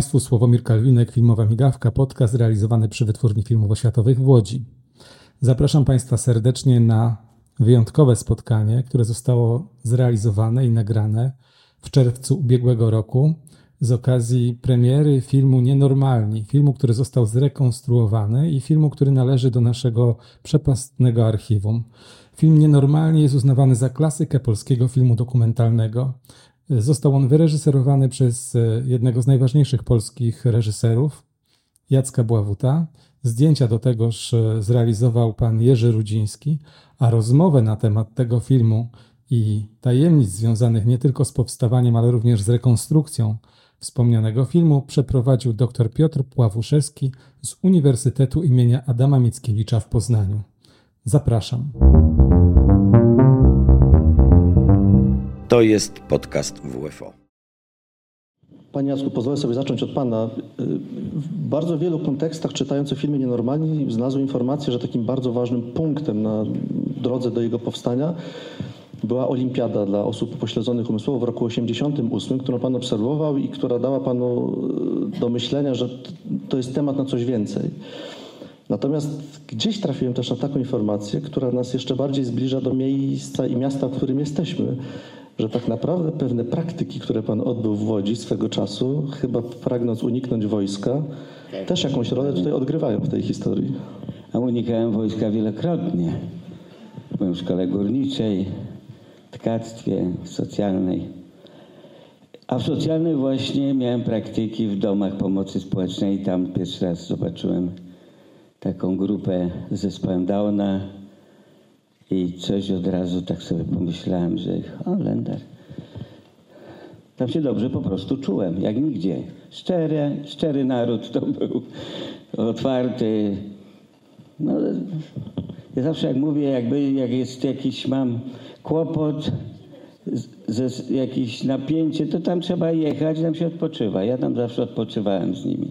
Państwu, Sławomir Kalwinek, Filmowa Migawka, podcast realizowany przy Wytwórni Filmów Oświatowych w Łodzi. Zapraszam Państwa serdecznie na wyjątkowe spotkanie, które zostało zrealizowane i nagrane w czerwcu ubiegłego roku z okazji premiery filmu Nienormalni, filmu, który został zrekonstruowany i filmu, który należy do naszego przepastnego archiwum. Film Nienormalni jest uznawany za klasykę polskiego filmu dokumentalnego. Został on wyreżyserowany przez e, jednego z najważniejszych polskich reżyserów, Jacka Bławuta. Zdjęcia do tegoż e, zrealizował pan Jerzy Rudziński, a rozmowę na temat tego filmu i tajemnic związanych nie tylko z powstawaniem, ale również z rekonstrukcją wspomnianego filmu przeprowadził dr Piotr Pławuszewski z Uniwersytetu imienia Adama Mickiewicza w Poznaniu. Zapraszam. To jest podcast WFO. Panie Jacku, pozwolę sobie zacząć od Pana. W bardzo wielu kontekstach czytając o filmie Nienormalni znalazłem informację, że takim bardzo ważnym punktem na drodze do jego powstania była olimpiada dla osób upośledzonych umysłowo w roku 88, którą Pan obserwował i która dała Panu do myślenia, że to jest temat na coś więcej. Natomiast gdzieś trafiłem też na taką informację, która nas jeszcze bardziej zbliża do miejsca i miasta, w którym jesteśmy że tak naprawdę pewne praktyki, które Pan odbył w Łodzi swego czasu, chyba pragnąc uniknąć wojska, też jakąś rolę tutaj odgrywają w tej historii. A unikałem wojska wielokrotnie. Byłem w szkole górniczej, tkactwie socjalnej. A w socjalnej właśnie miałem praktyki w domach pomocy społecznej. Tam pierwszy raz zobaczyłem taką grupę z zespołem Downa, i coś od razu tak sobie pomyślałem, że Holender. Tam się dobrze po prostu czułem, jak nigdzie. Szczery, szczery naród to był, otwarty. No, ja zawsze jak mówię, jakby jak jest jakiś, mam kłopot, ze, jakieś napięcie, to tam trzeba jechać, tam się odpoczywa. Ja tam zawsze odpoczywałem z nimi.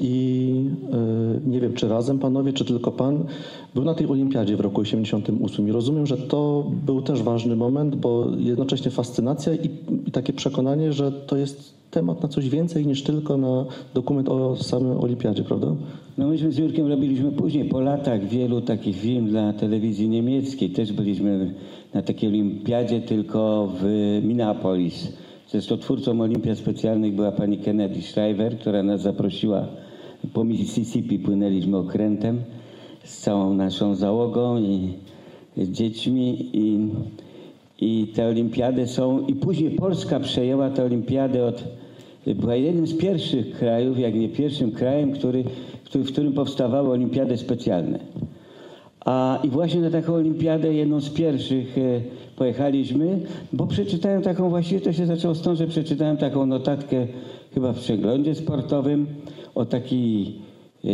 I e, nie wiem, czy razem panowie, czy tylko pan był na tej olimpiadzie w roku 88 i rozumiem, że to był też ważny moment, bo jednocześnie fascynacja i, i takie przekonanie, że to jest temat na coś więcej niż tylko na dokument o samym olimpiadzie, prawda? No myśmy z Jurkiem robiliśmy później, po latach, wielu takich film dla telewizji niemieckiej. Też byliśmy na takiej olimpiadzie, tylko w Minneapolis. Zresztą twórcą olimpiad specjalnych była pani Kennedy Shriver, która nas zaprosiła. Po Mississippi płynęliśmy okrętem z całą naszą załogą i dziećmi i, i te olimpiady są... I później Polska przejęła tę olimpiadę od... Była jednym z pierwszych krajów, jak nie pierwszym krajem, który w którym powstawały olimpiady specjalne. A, I właśnie na taką olimpiadę, jedną z pierwszych, e, pojechaliśmy, bo przeczytałem taką, właściwie to się zaczęło stąd, że przeczytałem taką notatkę chyba w przeglądzie sportowym o takiej, e,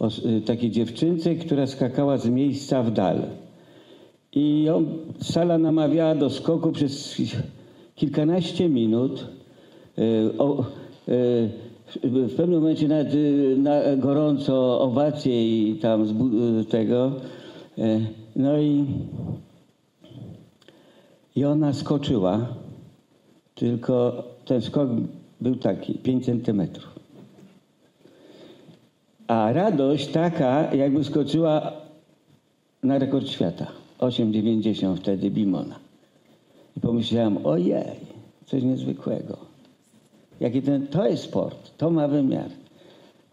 o, e, takiej dziewczynce, która skakała z miejsca w dal. I ją sala namawiała do skoku przez kilkanaście minut. O, w pewnym momencie nawet na gorąco owacje i tam tego. E, no i, i ona skoczyła, tylko ten skok był taki, 5 centymetrów. A radość taka, jakby skoczyła na rekord świata. 8,90 wtedy Bimona. I pomyślałem, ojej, coś niezwykłego. Jaki ten, to jest sport, to ma wymiar.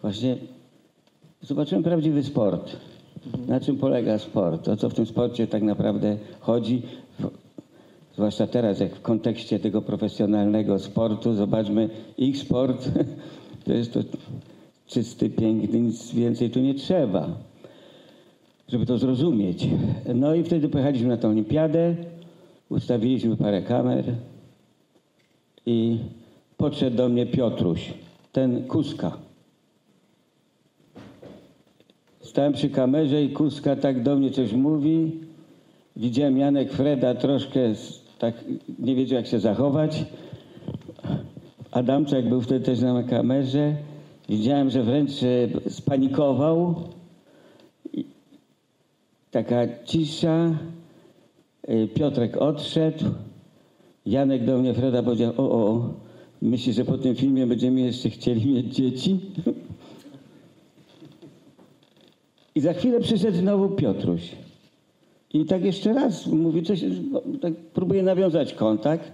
Właśnie zobaczyłem prawdziwy sport. Na czym polega sport? O co w tym sporcie tak naprawdę chodzi? Zwłaszcza teraz, jak w kontekście tego profesjonalnego sportu, zobaczmy, ich sport to jest to czysty, piękny, nic więcej tu nie trzeba, żeby to zrozumieć. No i wtedy pojechaliśmy na tę olimpiadę, ustawiliśmy parę kamer i podszedł do mnie Piotruś, ten Kuska. Stałem przy kamerze i Kuska tak do mnie coś mówi. Widziałem Janek Freda troszkę tak nie wiedział jak się zachować. Adamczak był wtedy też na kamerze. Widziałem, że wręcz e, spanikował. Taka cisza. E, Piotrek odszedł. Janek do mnie, Freda powiedział, o, o, myślisz, że po tym filmie będziemy jeszcze chcieli mieć dzieci? I za chwilę przyszedł znowu Piotruś. I tak jeszcze raz mówi coś, no, tak próbuję nawiązać kontakt.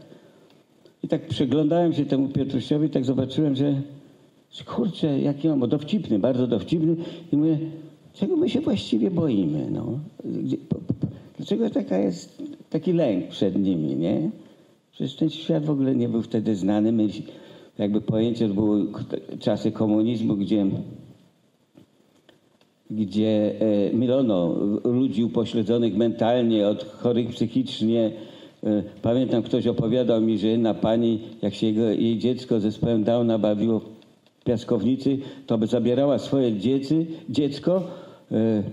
I tak przyglądałem się temu Piotrusiowi tak zobaczyłem, że kurczę, jaki on, bo dowcipny, bardzo dowcipny. I mówię, czego my się właściwie boimy, no? Dlaczego taka jest, taki lęk przed nimi, nie? Przecież ten świat w ogóle nie był wtedy znany. My, jakby pojęcie, to były czasy komunizmu, gdzie gdzie e, mylono ludzi upośledzonych mentalnie od chorych psychicznie. E, Pamiętam, ktoś opowiadał mi, że jedna pani, jak się jego, jej dziecko z zespołem Downa bawiło w piaskownicy, to by zabierała swoje dziecy, dziecko, e,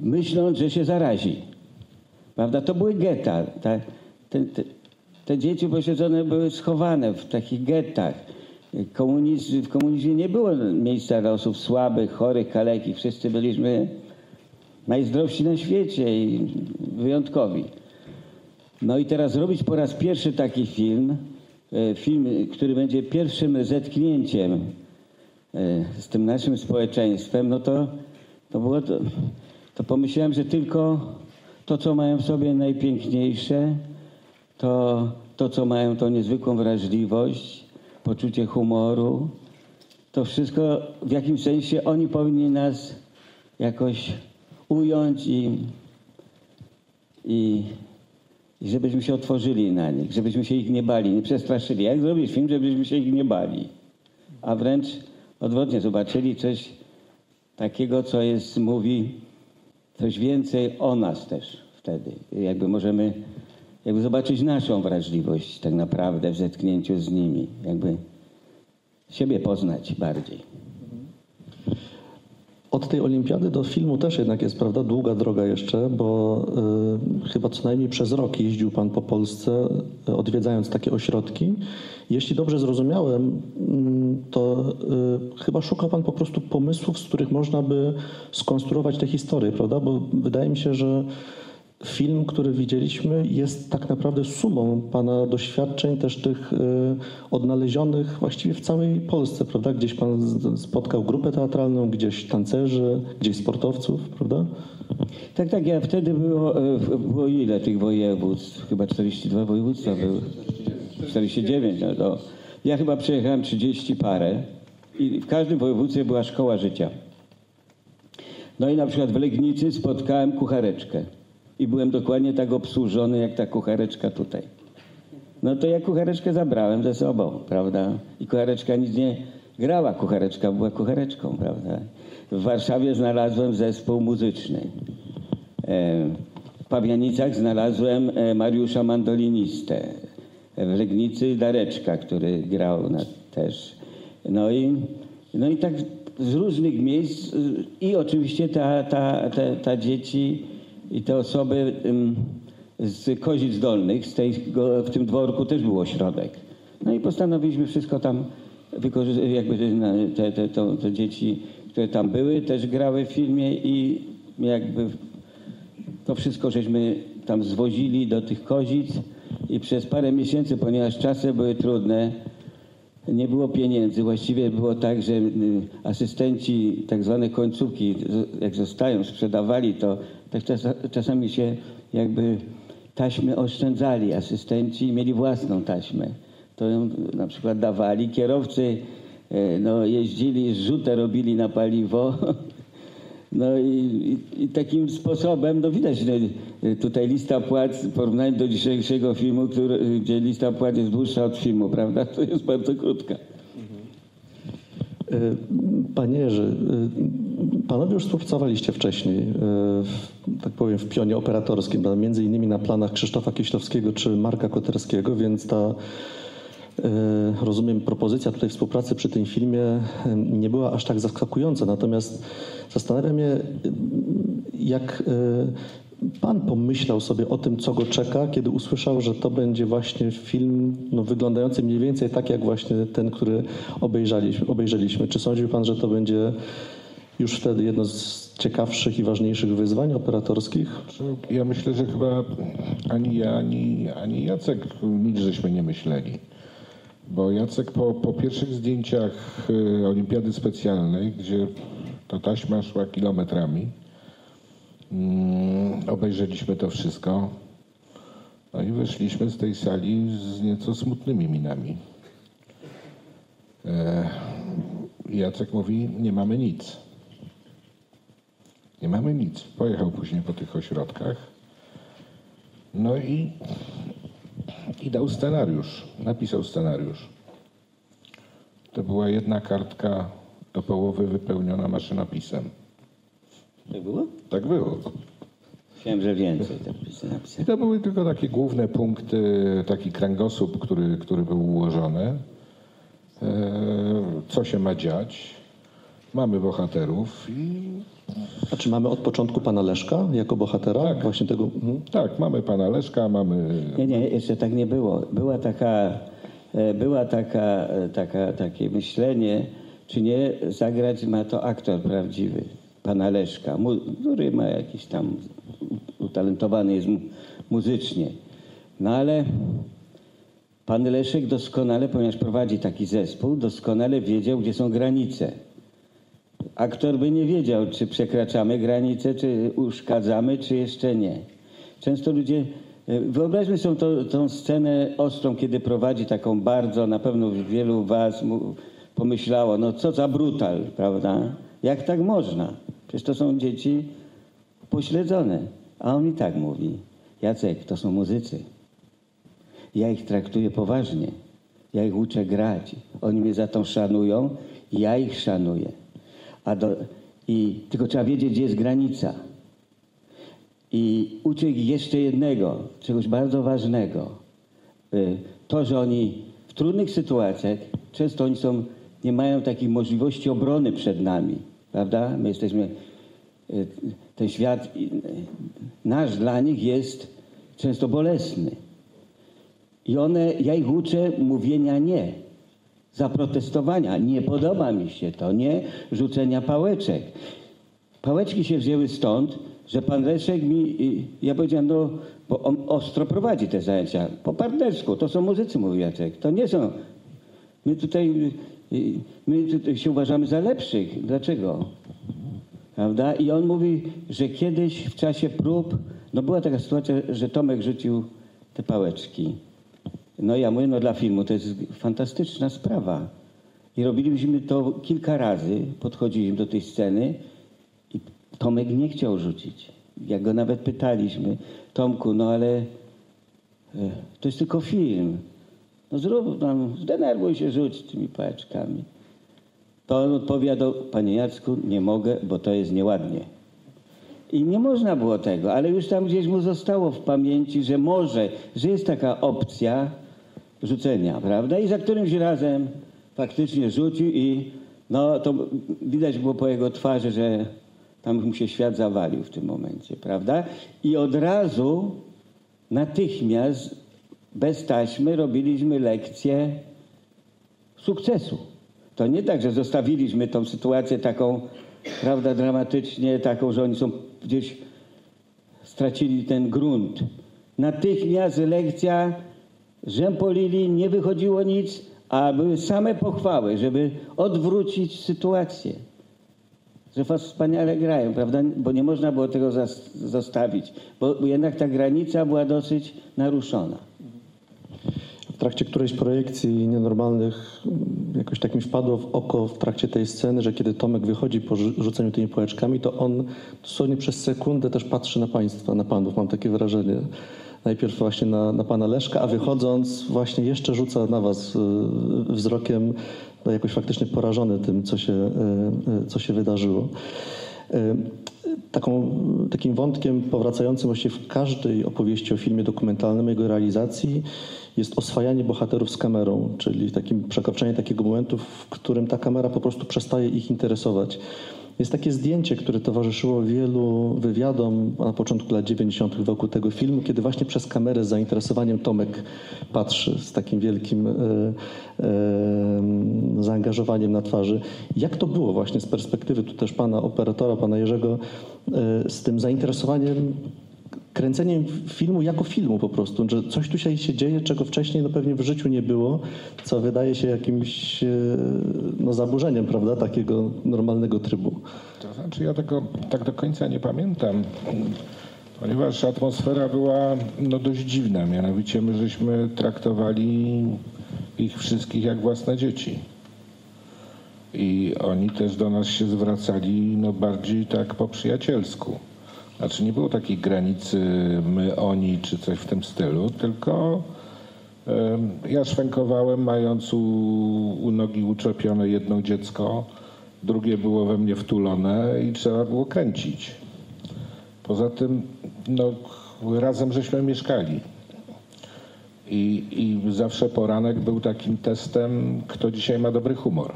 myśląc, że się zarazi. Prawda? To były getta. Ta, te, te, te dzieci upośledzone były schowane w takich gettach. Komunizm, w komunizmie nie było miejsca dla osób słabych, chorych, kaleki. Wszyscy byliśmy najzdrowsi na świecie i wyjątkowi. No i teraz zrobić po raz pierwszy taki film, e, film, który będzie pierwszym zetknięciem e, z tym naszym społeczeństwem, no to, to było to, to pomyślałem, że tylko to, co mają w sobie najpiękniejsze, to, to co mają tą niezwykłą wrażliwość, poczucie humoru, to wszystko w jakimś sensie oni powinni nas jakoś ująć i, i, i żebyśmy się otworzyli na nich, żebyśmy się ich nie bali, nie przestraszyli. Jak zrobić film, żebyśmy się ich nie bali? A wręcz odwrotnie, zobaczyli coś takiego, co jest, mówi coś więcej o nas też wtedy. Jakby możemy jakby zobaczyć naszą wrażliwość tak naprawdę w zetknięciu z nimi. Jakby siebie poznać bardziej. Od tej olimpiady do filmu też jednak jest, prawda, długa droga jeszcze, bo y, chyba co najmniej przez rok jeździł Pan po Polsce, y, odwiedzając takie ośrodki. Jeśli dobrze zrozumiałem, mm, to y, chyba szukał Pan po prostu pomysłów, z których można by skonstruować tę historię, prawda? Bo wydaje mi się, że film, który widzieliśmy, jest tak naprawdę sumą Pana doświadczeń, też tych y, odnalezionych właściwie w całej Polsce, prawda? Gdzieś Pan spotkał grupę teatralną, gdzieś tancerzy, gdzieś sportowców, prawda? Tak, tak, ja wtedy było, e, było ile tych województw? Chyba 42 województwa były. 49, no to ja chyba przejechałem 30 parę i w każdym województwie była szkoła życia. No i na przykład w Legnicy spotkałem kuchareczkę i byłem dokładnie tak obsłużony jak ta kuchareczka tutaj. No to ja kuchareczkę zabrałem ze sobą, prawda? I kuchareczka nic nie grała, kuchareczka była kuchareczką, prawda? W Warszawie znalazłem zespół muzyczny. E, W Pawianicach znalazłem e, Mariusza Mandolinistę. W Legnicy Dareczka, który grał na, też. No i, no i tak z różnych miejsc y, i oczywiście ta, ta, ta, ta dzieci i te osoby z Kozic Dolnych, z tej, w tym dworku też był ośrodek. No i postanowiliśmy wszystko tam wykorzystać, jakby te, te, dzieci, które tam były, też grały w filmie i jakby to wszystko żeśmy tam zwozili do tych kozic i przez parę miesięcy, ponieważ czasy były trudne, nie było pieniędzy. Właściwie było tak, że y, asystenci tak zwane końcówki, jak zostają, sprzedawali to, tak czas, czasami się jakby taśmy oszczędzali asystenci mieli własną taśmę. To ją na przykład dawali. Kierowcy e, no, jeździli, rzutę robili na paliwo. No i, i, i takim sposobem, no widać że y, tutaj lista płac w porównaniu do dzisiejszego filmu, który, gdzie lista płac jest dłuższa od filmu, prawda? To jest bardzo krótka. Panie Jerzy, panowie już współpracowaliście wcześniej, w, tak powiem, w pionie operatorskim, między innymi na planach Krzysztofa Kieślowskiego czy Marka Koterskiego, więc ta rozumiem, propozycja tutaj współpracy przy tym filmie e, nie była aż tak zaskakująca. Natomiast zastanawiam się, e, jak Pan pomyślał sobie o tym, co go czeka, kiedy usłyszał, że to będzie właśnie film no, wyglądający mniej więcej tak, jak właśnie ten, który obejrzeliśmy. obejrzeliśmy. Czy sądził Pan, że to będzie już wtedy jedno z ciekawszych i ważniejszych wyzwań operatorskich? Ja myślę, że chyba ani ja, ani, ani Jacek nic żeśmy nie myśleli. Bo Jacek po, po pierwszych zdjęciach y, Olimpiady Specjalnej, gdzie ta taśma szła kilometrami, mm, obejrzeliśmy to wszystko. No i wyszliśmy z tej sali z nieco smutnymi minami. E, Jacek mówi, nie mamy nic. Nie mamy nic. Pojechał później po tych ośrodkach. No i, i dał scenariusz. Napisał scenariusz. To była jedna kartka do połowy wypełniona maszynopisem. Tak było? Tak było. Myślałem, że więcej tak I to były tylko takie główne punkty, taki kręgosłup, który, który był ułożony. E, co się ma dziać. Mamy bohaterów i A czy mamy od początku Pana Leszka jako bohatera? Tak. Właśnie tego... Mhm. tak, mamy pana Leszka, mamy Nie, nie, jeszcze tak nie było. Była taka, e, była taka, e, taka, takie myślenie, czy nie zagrać ma to aktor prawdziwy, pana Leszka, mu, który ma jakiś tam, utalentowany jest mu, muzycznie. No ale pan Leszek doskonale, ponieważ prowadzi taki zespół, doskonale wiedział, gdzie są granice. Aktor by nie wiedział, czy przekraczamy granice, czy uszkadzamy, czy jeszcze nie. Często ludzie, e, wyobraźmy sobie tą, tą scenę ostrą, kiedy prowadzi taką bardzo, na pewno wielu was pomyślało, no co za brutal, prawda? Jak tak można? Przecież to są dzieci pośledzone. A on i tak mówi, Jacek, to są muzycy. Ja ich traktuję poważnie. Ja ich uczę grać. Oni mnie za to szanują, ja ich szanuję. A do, i, tylko trzeba wiedzieć, gdzie jest granica. I uczę ich jeszcze jednego, czegoś bardzo ważnego. Y, To, że oni w trudnych sytuacjach, często oni są, nie mają takich możliwości obrony przed nami, prawda? My jesteśmy, y, ten świat y, nasz dla nich jest często bolesny. I one, ja ich uczę mówienia nie, zaprotestowania. Nie podoba mi się to, nie rzucenia pałeczek. Pałeczki się wzięły stąd, że pan Leszek mi, i ja powiedziałem, no, bo on ostro prowadzi te zajęcia, po partnersku, to są muzycy, mówi Jacek, to nie są, my tutaj, y, my tutaj się uważamy za lepszych, dlaczego? Prawda? I on mówi, że kiedyś w czasie prób, no była taka sytuacja, że Tomek rzucił te pałeczki. No ja mówię, no dla filmu to jest fantastyczna sprawa. I robiliśmy to kilka razy, podchodziliśmy do tej sceny i Tomek nie chciał rzucić. Jak go nawet pytaliśmy, Tomku, no ale e, to jest tylko film. No zrób nam, zdenerwuj się, rzuć tymi pałeczkami. To on odpowiadał, panie Jacku, nie mogę, bo to jest nieładnie. I nie można było tego, ale już tam gdzieś mu zostało w pamięci, że może, że jest taka opcja rzucenia, prawda? I za którymś razem faktycznie rzucił i no to widać było po jego twarzy, że tam mu się świat zawalił w tym momencie, prawda? I od razu natychmiast bez taśmy robiliśmy lekcję sukcesu. To nie tak, że zostawiliśmy tą sytuację taką, prawda, dramatycznie, taką, że oni są gdzieś stracili ten grunt. Natychmiast lekcja, rzępolili, nie wychodziło nic, a były same pochwały, żeby odwrócić sytuację. Że was wspaniale grają, prawda? Bo nie można było tego zostawić, bo jednak ta granica była dosyć naruszona. W trakcie którejś projekcji nienormalnych jakoś tak mi wpadło w oko w trakcie tej sceny, że kiedy Tomek wychodzi po rzu- rzuceniu tymi pałeczkami, to on dosłownie przez sekundę też patrzy na państwa, na panów, mam takie wrażenie. Najpierw właśnie na, na pana Leszka, a wychodząc właśnie jeszcze rzuca na was y, wzrokiem, no jakoś faktycznie porażony tym, co się, y, y, co się wydarzyło. Taką, takim wątkiem powracającym właściwie w każdej opowieści o filmie dokumentalnym, jego realizacji jest oswajanie bohaterów z kamerą, czyli takim przekroczenie takiego momentu, w którym ta kamera po prostu przestaje ich interesować. Jest takie zdjęcie, które towarzyszyło wielu wywiadom na początku lat 90. wokół tego filmu, kiedy właśnie przez kamerę z zainteresowaniem Tomek patrzy z takim wielkim e, e, zaangażowaniem na twarzy. Jak to było właśnie z perspektywy tu też pana operatora, pana Jerzego, e, z tym zainteresowaniem kręceniem filmu jako filmu po prostu, że coś tu się dzieje, czego wcześniej no pewnie w życiu nie było, co wydaje się jakimś e, no, zaburzeniem, prawda, takiego normalnego trybu. To znaczy ja tego tak do końca nie pamiętam, ponieważ atmosfera była no, dość dziwna. Mianowicie my żeśmy traktowali ich wszystkich jak własne dzieci. I oni też do nas się zwracali no, bardziej tak po przyjacielsku. Znaczy nie było takiej granicy my, oni czy coś w tym stylu, tylko em, ja szwękowałem mając u, u nogi uczepione jedno dziecko, drugie było we mnie wtulone i trzeba było kręcić. Poza tym no, razem żeśmy mieszkali. I, I zawsze poranek był takim testem, kto dzisiaj ma dobry humor.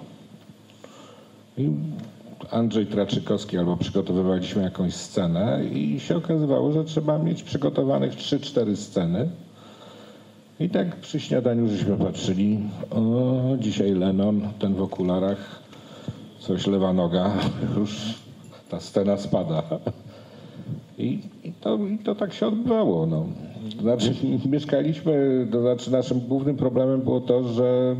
I Andrzej Traczykowski albo przygotowywaliśmy jakąś scenę i się okazywało, że trzeba mieć przygotowanych 3-4 sceny. I tak przy śniadaniu żeśmy patrzyli, o, dzisiaj Lennon, ten w okularach, coś lewa noga, już ta scena spada. I, i, to, I to tak się odbywało. No. Znaczy, mieszkaliśmy, to znaczy naszym głównym problemem było to, że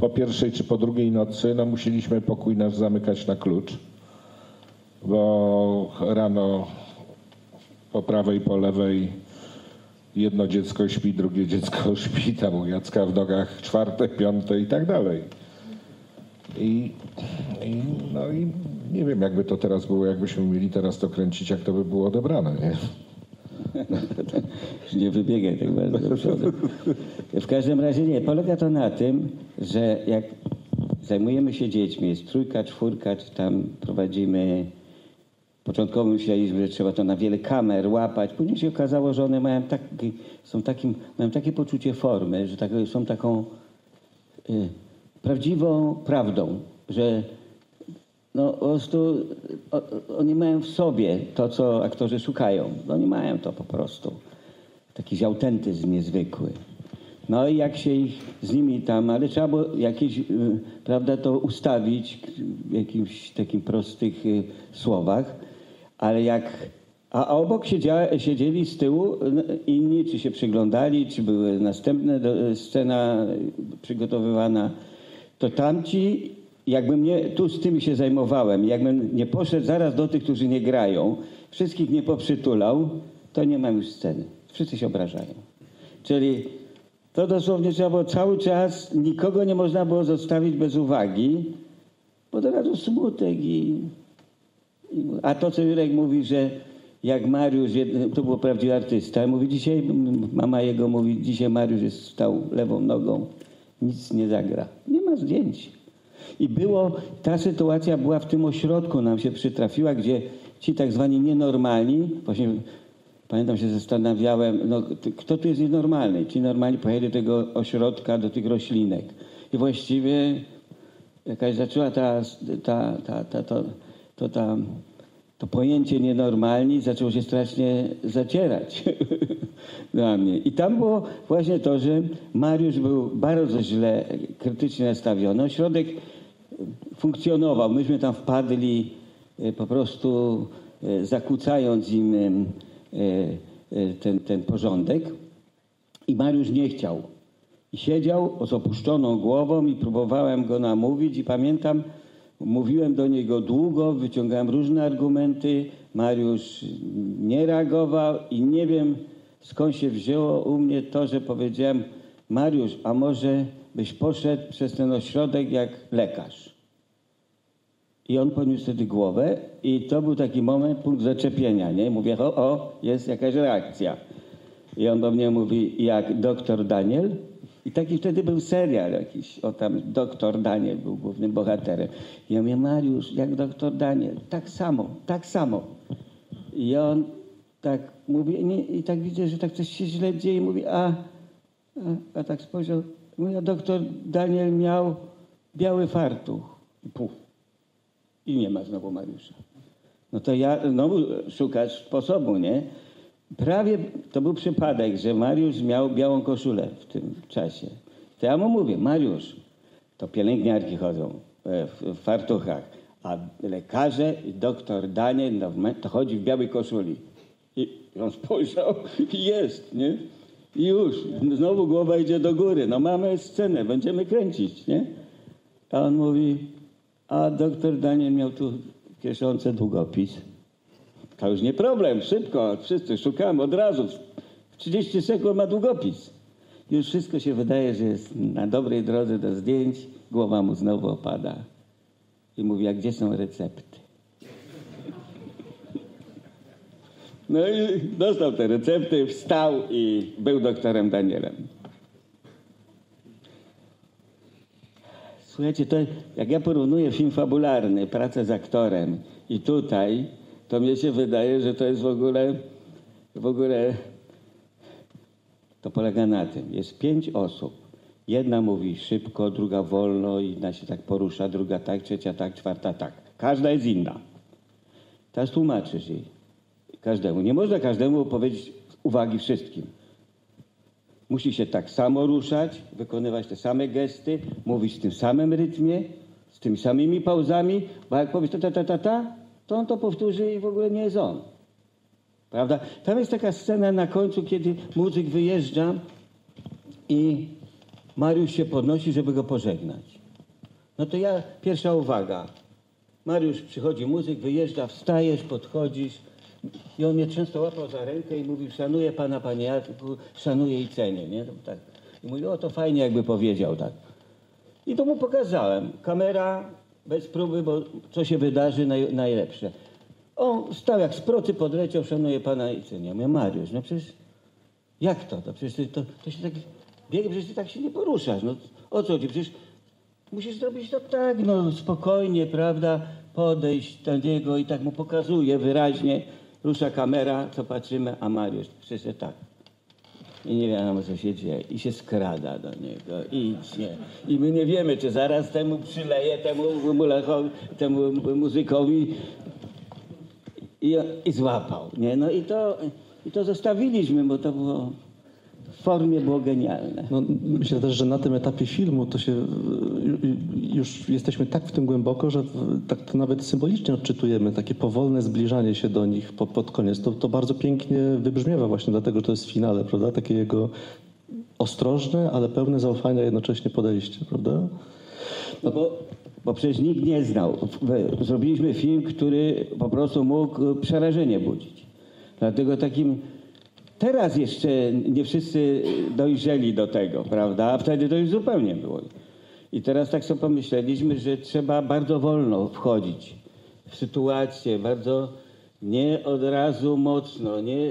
po pierwszej czy po drugiej nocy no, musieliśmy pokój nasz zamykać na klucz, bo rano po prawej, po lewej jedno dziecko śpi, drugie dziecko śpi, tam u Jacka w nogach czwarte, piąte i tak dalej. I, i, no i nie wiem, jakby to teraz było, jakbyśmy mieli teraz to kręcić, jak to by było odebrane. Nie? nie wybiegaj tak bardzo do przodu. W każdym razie nie. Polega to na tym, że jak zajmujemy się dziećmi, jest trójka, czwórka, czy tam prowadzimy... Początkowo myśleliśmy, że trzeba to na wiele kamer łapać. Później się okazało, że one mają, taki, są takim, mają takie poczucie formy, że tak, są taką y, prawdziwą prawdą, że no po prostu o, oni mają w sobie to, co aktorzy szukają. Oni mają to po prostu. Taki autentyzm niezwykły. No i jak się ich z nimi tam, ale trzeba było jakieś, y, prawda, to ustawić w jakimś takim prostych y, słowach, ale jak, a obok siedziała, siedzieli z tyłu inni, czy się przyglądali, czy były następne scena przygotowywana, to tamci jakbym nie, tu z tymi się zajmowałem, jakbym nie poszedł zaraz do tych, którzy nie grają, wszystkich nie poprzytulał, to nie mam już sceny. Wszyscy się obrażają. Czyli to dosłownie trzeba było cały czas, nikogo nie można było zostawić bez uwagi, bo to razu smutek i, i... A to, co Jurek mówi, że jak Mariusz, to był prawdziwy artysta, mówi dzisiaj, mama jego mówi, dzisiaj Mariusz jest stał lewą nogą, nic nie zagra. Nie ma zdjęć. I było, ta sytuacja była w tym ośrodku, nam się przytrafiła, gdzie ci tak zwani nienormalni, właśnie pamiętam się zastanawiałem, no, kto tu jest nienormalny? Ci normalni pojechali do tego ośrodka, do tych roślinek. I właściwie jakaś zaczęła ta, ta, ta, ta, to, to, ta, to pojęcie nienormalni zaczęło się strasznie zacierać dla mnie. I tam było właśnie to, że Mariusz był bardzo źle krytycznie nastawiony. Ośrodek funkcjonował. Myśmy tam wpadli e, po prostu e, zakłócając im e, ten, ten porządek i Mariusz nie chciał. I siedział z opuszczoną głową i próbowałem go namówić i pamiętam, mówiłem do niego długo, wyciągałem różne argumenty, Mariusz nie reagował i nie wiem skąd się wzięło u mnie to, że powiedziałem Mariusz, a może byś poszedł przez ten ośrodek jak lekarz. I on podniósł wtedy głowę i to był taki moment, punkt zaczepienia, nie? Mówię, o, o, jest jakaś reakcja. I on do mnie mówi, jak doktor Daniel? I taki wtedy był serial jakiś, o tam doktor Daniel był głównym bohaterem. I ja mówię, Mariusz, jak doktor Daniel, tak samo, tak samo. I on tak mówi, nie, i tak widzę, że tak coś się źle dzieje, mówi, a, a, a tak spojrzał, mówi, a doktor Daniel miał biały fartuch. I puf. I nie ma znowu Mariusza. No to ja znowu szukać sposobu, nie? Prawie to był przypadek, że Mariusz miał białą koszulę w tym czasie. To ja mu mówię, Mariusz, to pielęgniarki chodzą e, w, fartuchach, a lekarze i doktor Daniel no, to chodzi w białej koszuli. I on spojrzał i jest, nie? I już, znowu głowa idzie do góry. No mamy scenę, będziemy kręcić, nie? A on mówi, a doktor Daniel miał tu w kieszonce długopis. To już nie problem, szybko, wszyscy szukamy od razu. W 30 sekund ma długopis. Już wszystko się wydaje, że jest na dobrej drodze do zdjęć. Głowa mu znowu opada. I mówi, a gdzie są recepty? No i dostał te recepty, wstał i był doktorem Danielem. Słuchajcie, to jak ja porównuję film fabularny, pracę z aktorem i tutaj, to mnie się wydaje, że to jest w ogóle, w ogóle, to polega na tym. Jest pięć osób. Jedna mówi szybko, druga wolno, jedna się tak porusza, druga tak, trzecia tak, czwarta tak. Każda jest inna. Teraz tłumaczysz jej każdemu. Nie można każdemu powiedzieć uwagi wszystkim. Musi się tak samo ruszać, wykonywać te same gesty, mówić w tym samym rytmie, z tymi samymi pauzami, bo jak powiesz ta, ta, ta, ta, ta, to on to powtórzy i w ogóle nie jest on. Prawda? Tam jest taka scena na końcu, kiedy muzyk wyjeżdża i Mariusz się podnosi, żeby go pożegnać. No to ja, pierwsza uwaga. Mariusz przychodzi muzyk, wyjeżdża, wstajesz, podchodzisz i on mnie często łapał za rękę i mówił, szanuję pana, panie Jacku, szanuję i cenię, nie? Tak. I mówi, o to fajnie jakby powiedział tak. I to mu pokazałem. Kamera bez próby, bo co się wydarzy naj, najlepsze. On stał jak z procy, podleciał, szanuję pana i cenię. Ja mówię, Mariusz, no przecież jak to? To przecież ty, to, to się tak biegnie, przecież ty tak się nie poruszasz. No o co ci? Przecież musisz zrobić to tak, no spokojnie, prawda? Podejść do niego i tak mu pokazuje wyraźnie. Rusza kamera, co patrzymy, a Mariusz przyszedł tak. I nie wiadomo, co się dzieje. I się skrada do niego. I idzie. I my nie wiemy, czy zaraz temu przyleje, temu, mulecho- temu muzykowi i, i złapał. Nie? No i to, i to zostawiliśmy, bo to było formie było genialne. No, myślę też, że na tym etapie filmu to się y, y, już jesteśmy tak w tym głęboko, że w- tak to nawet symbolicznie odczytujemy takie powolne zbliżanie się do nich po, pod koniec. To, to bardzo pięknie wybrzmiewa właśnie dlatego, że to jest finale, prawda? Takie jego ostrożne, ale pełne zaufania jednocześnie podejście, prawda? No bo, bo przecież nikt nie znał. W- Zrobiliśmy film, który po prostu mógł przerażenie budzić. Dlatego takim. Teraz jeszcze nie wszyscy dojrzeli do tego, prawda? A wtedy to już zupełnie było. I teraz tak sobie pomyśleliśmy, że trzeba bardzo wolno wchodzić w sytuację, bardzo nie od razu mocno, nie,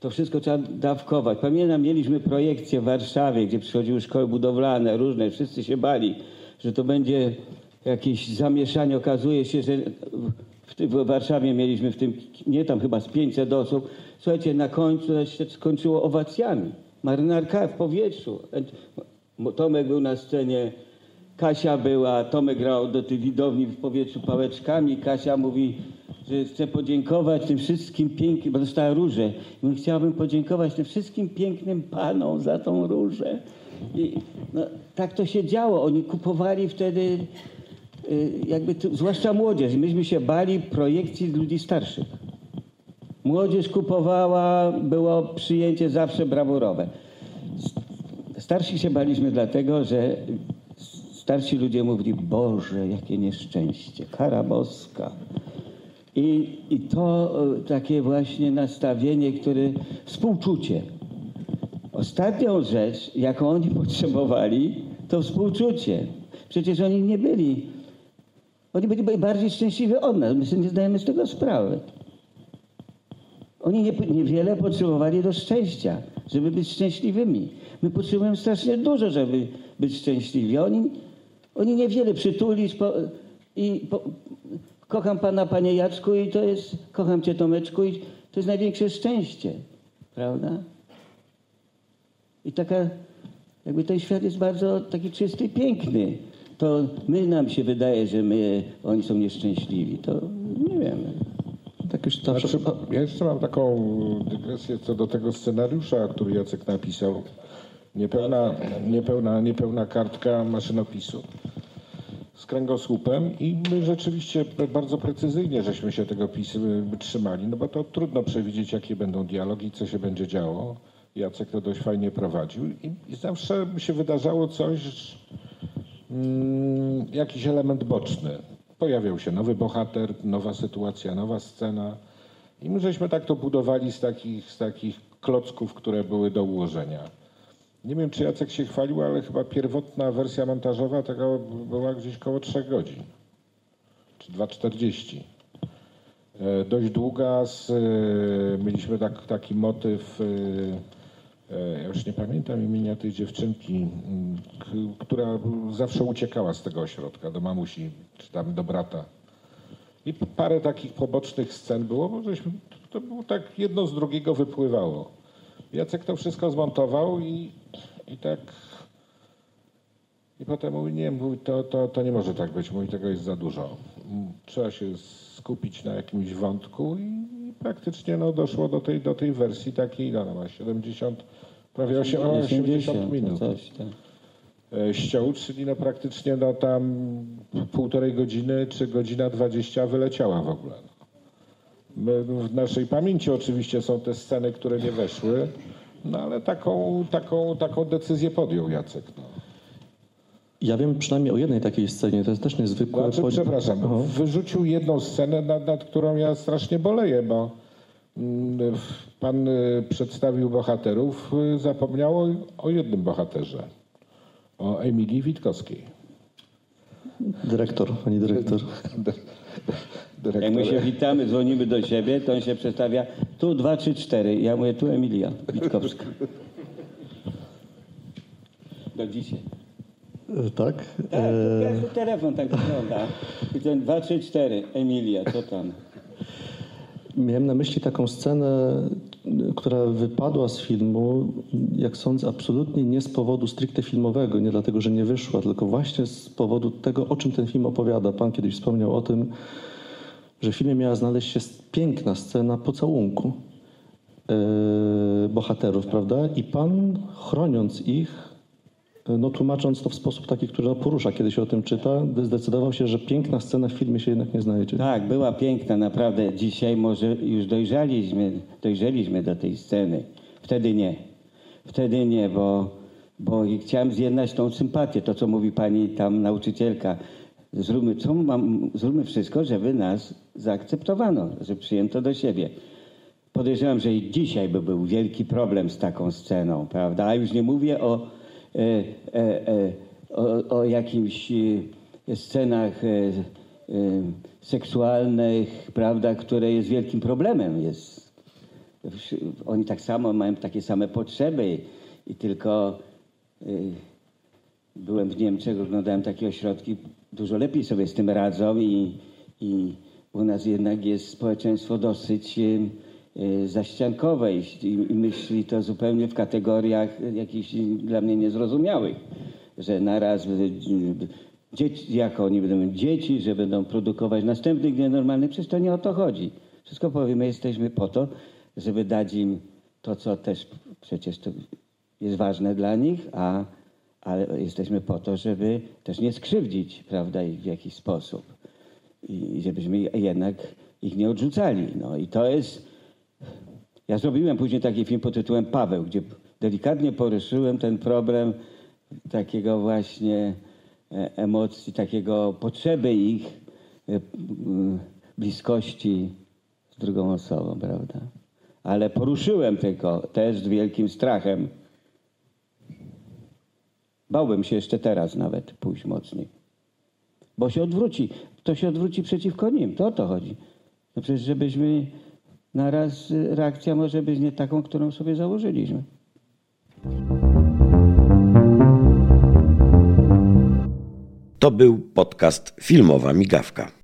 to wszystko trzeba dawkować. Pamiętam, mieliśmy projekcję w Warszawie, gdzie przychodziły szkoły budowlane, różne, wszyscy się bali, że to będzie jakieś zamieszanie. Okazuje się, że w, Warszawie mieliśmy w tym, nie tam chyba z 500 osób. Słuchajcie, na końcu się skończyło owacjami. Marynarka w powietrzu. Tomek był na scenie, Kasia była, Tomek grał do tych widowni w powietrzu pałeczkami. Kasia mówi, że chce podziękować tym wszystkim pięknym, bo dostała różę. Mówi, chciałabym podziękować tym wszystkim pięknym panom za tą różę. I no, tak to się działo. Oni kupowali wtedy, jakby, tu, zwłaszcza młodzież. Myśmy się bali projekcji ludzi starszych. Młodzież kupowała, było przyjęcie zawsze brawurowe. Starsi się baliśmy dlatego, że starsi ludzie mówili, Boże, jakie nieszczęście, kara boska. I, I to e, takie właśnie nastawienie, które, współczucie. Ostatnią rzecz, jaką oni potrzebowali, to współczucie. Przecież oni nie byli, oni byli bardziej szczęśliwi od nas, my sobie nie zdajemy z tego sprawy. Oni nie, niewiele potrzebowali do szczęścia, żeby być szczęśliwymi. My potrzebujemy strasznie dużo, żeby być szczęśliwi. Oni, oni niewiele przytulić po, i po, kocham pana, panie Jacku i to jest, kocham cię Tomeczku i to jest największe szczęście, prawda? I taka, jakby ten świat jest bardzo taki czysty, piękny. To my nam się wydaje, że my, oni są nieszczęśliwi. To nie wiemy. Tak już zawsze... Znaczy, ja jeszcze mam taką dygresję co do tego scenariusza, który Jacek napisał. Niepełna, niepełna, niepełna kartka maszynopisu z kręgosłupem i my rzeczywiście bardzo precyzyjnie żeśmy się tego pisu trzymali, no bo to trudno przewidzieć, jakie będą dialogi, co się będzie działo. Jacek to dość fajnie prowadził i, i zawsze się wydarzało coś, jakiś element boczny. Pojawiał się nowy bohater, nowa sytuacja, nowa scena i my żeśmy tak to budowali z takich, z takich klocków, które były do ułożenia. Nie wiem, czy Jacek się chwalił, ale chyba pierwotna wersja montażowa tego była gdzieś koło 3 godzin, czy 2,40. E, Dość długa, z, e, mieliśmy tak, taki motyw, e, ja już nie pamiętam imienia tej dziewczynki, która zawsze uciekała z tego ośrodka do mamusi, czy tam do brata. I parę takich pobocznych scen było, bo żeśmy, to było tak jedno z drugiego wypływało. Jacek to wszystko zmontował i, i tak. I potem mówi, nie, mówi, to, to, to nie może tak być, mówi, tego jest za dużo. Trzeba się skupić na jakimś wątku i, i praktycznie no, doszło do tej, do tej wersji takiej, ile ona ma, 70, prawie 80, 80 minut Coś, tak. ściął, czyli no praktycznie no tam półtorej godziny czy godzina 20 wyleciała w ogóle. No. My, w naszej pamięci oczywiście są te sceny, które nie weszły, no ale taką, taką, taką decyzję podjął Jacek. No. Ja wiem przynajmniej o jednej takiej scenie, to jest też niezwykłe. Znaczy, Po- przepraszam, Aha. wyrzucił jedną scenę, nad, nad którą ja strasznie boleję, bo mm, pan y, przedstawił bohaterów, y, zapomniał o, o jednym bohaterze, o Emilii Witkowskiej. Dyrektor, pani dyrektor. Dyrektor. Jak my się witamy, dzwonimy do siebie, to on się przedstawia tu 2, 3, 4. Ja mówię tu Emilia Witkowska. Do dzisiaj. E, Tak? Tak, E, pierwszy telefon tak wygląda. I ten 2, 3, 4. Emilia, co tam? Miałem na myśli taką scenę, która wypadła z filmu, jak sądzę, absolutnie nie z powodu stricte filmowego, nie dlatego, że nie wyszła, tylko właśnie z powodu tego, o czym ten film opowiada. Pan kiedyś wspomniał o tym, że w filmie miała znaleźć się piękna scena pocałunku e, bohaterów, prawda? I pan, chroniąc ich, e, no tłumacząc to w sposób taki, który no, porusza, kiedy się o tym czyta, zdecydował się, że piękna scena w filmie się jednak nie znajdzie. Tak, była piękna, naprawdę. Dzisiaj może już dojrzeliśmy, dojrzeliśmy do tej sceny. Wtedy nie. Wtedy nie, bo, bo chciałem zjednać tą sympatię, to co mówi pani tam nauczycielka. Zróbmy, co mam, zróbmy wszystko, żeby nas zaakceptowano, żeby przyjęto do siebie. Podejrzewam, że i dzisiaj by był wielki problem z taką sceną, prawda? A już nie mówię o, e, e, e, o, o jakimś e, scenach e, e, seksualnych, prawda, które jest wielkim problemem. Jest, oni tak samo mają takie same potrzeby i tylko e, byłem w Niemczech, oglądałem takie ośrodki, dużo lepiej sobie z tym radzą i, i u nas jednak jest społeczeństwo dosyć e, e, zaściankowe i, myśli to zupełnie w kategoriach jakichś dla mnie niezrozumiałych, że naraz e, dzieci, jak oni będą dzieci, że będą produkować następnych nienormalnych, przecież to nie o to chodzi. Wszystko powiem, my jesteśmy po to, żeby dać im to, co też przecież to jest ważne dla nich, a ale jesteśmy po to, żeby też nie skrzywdzić, prawda, ich w jakiś sposób. I żebyśmy jednak ich nie odrzucali. No i to jest... Ja zrobiłem później taki film pod tytułem Paweł, gdzie delikatnie poruszyłem ten problem takiego właśnie e, emocji, takiego potrzeby ich e, bliskości z drugą osobą, prawda? Ale poruszyłem tylko też z wielkim strachem. Bałbym się jeszcze teraz nawet pójść mocniej. Bo się odwróci. To się odwróci przeciwko nim. To o to chodzi. No przecież żebyśmy naraz y, reakcja może być nie taką, którą sobie założyliśmy. To był podcast Filmowa Migawka.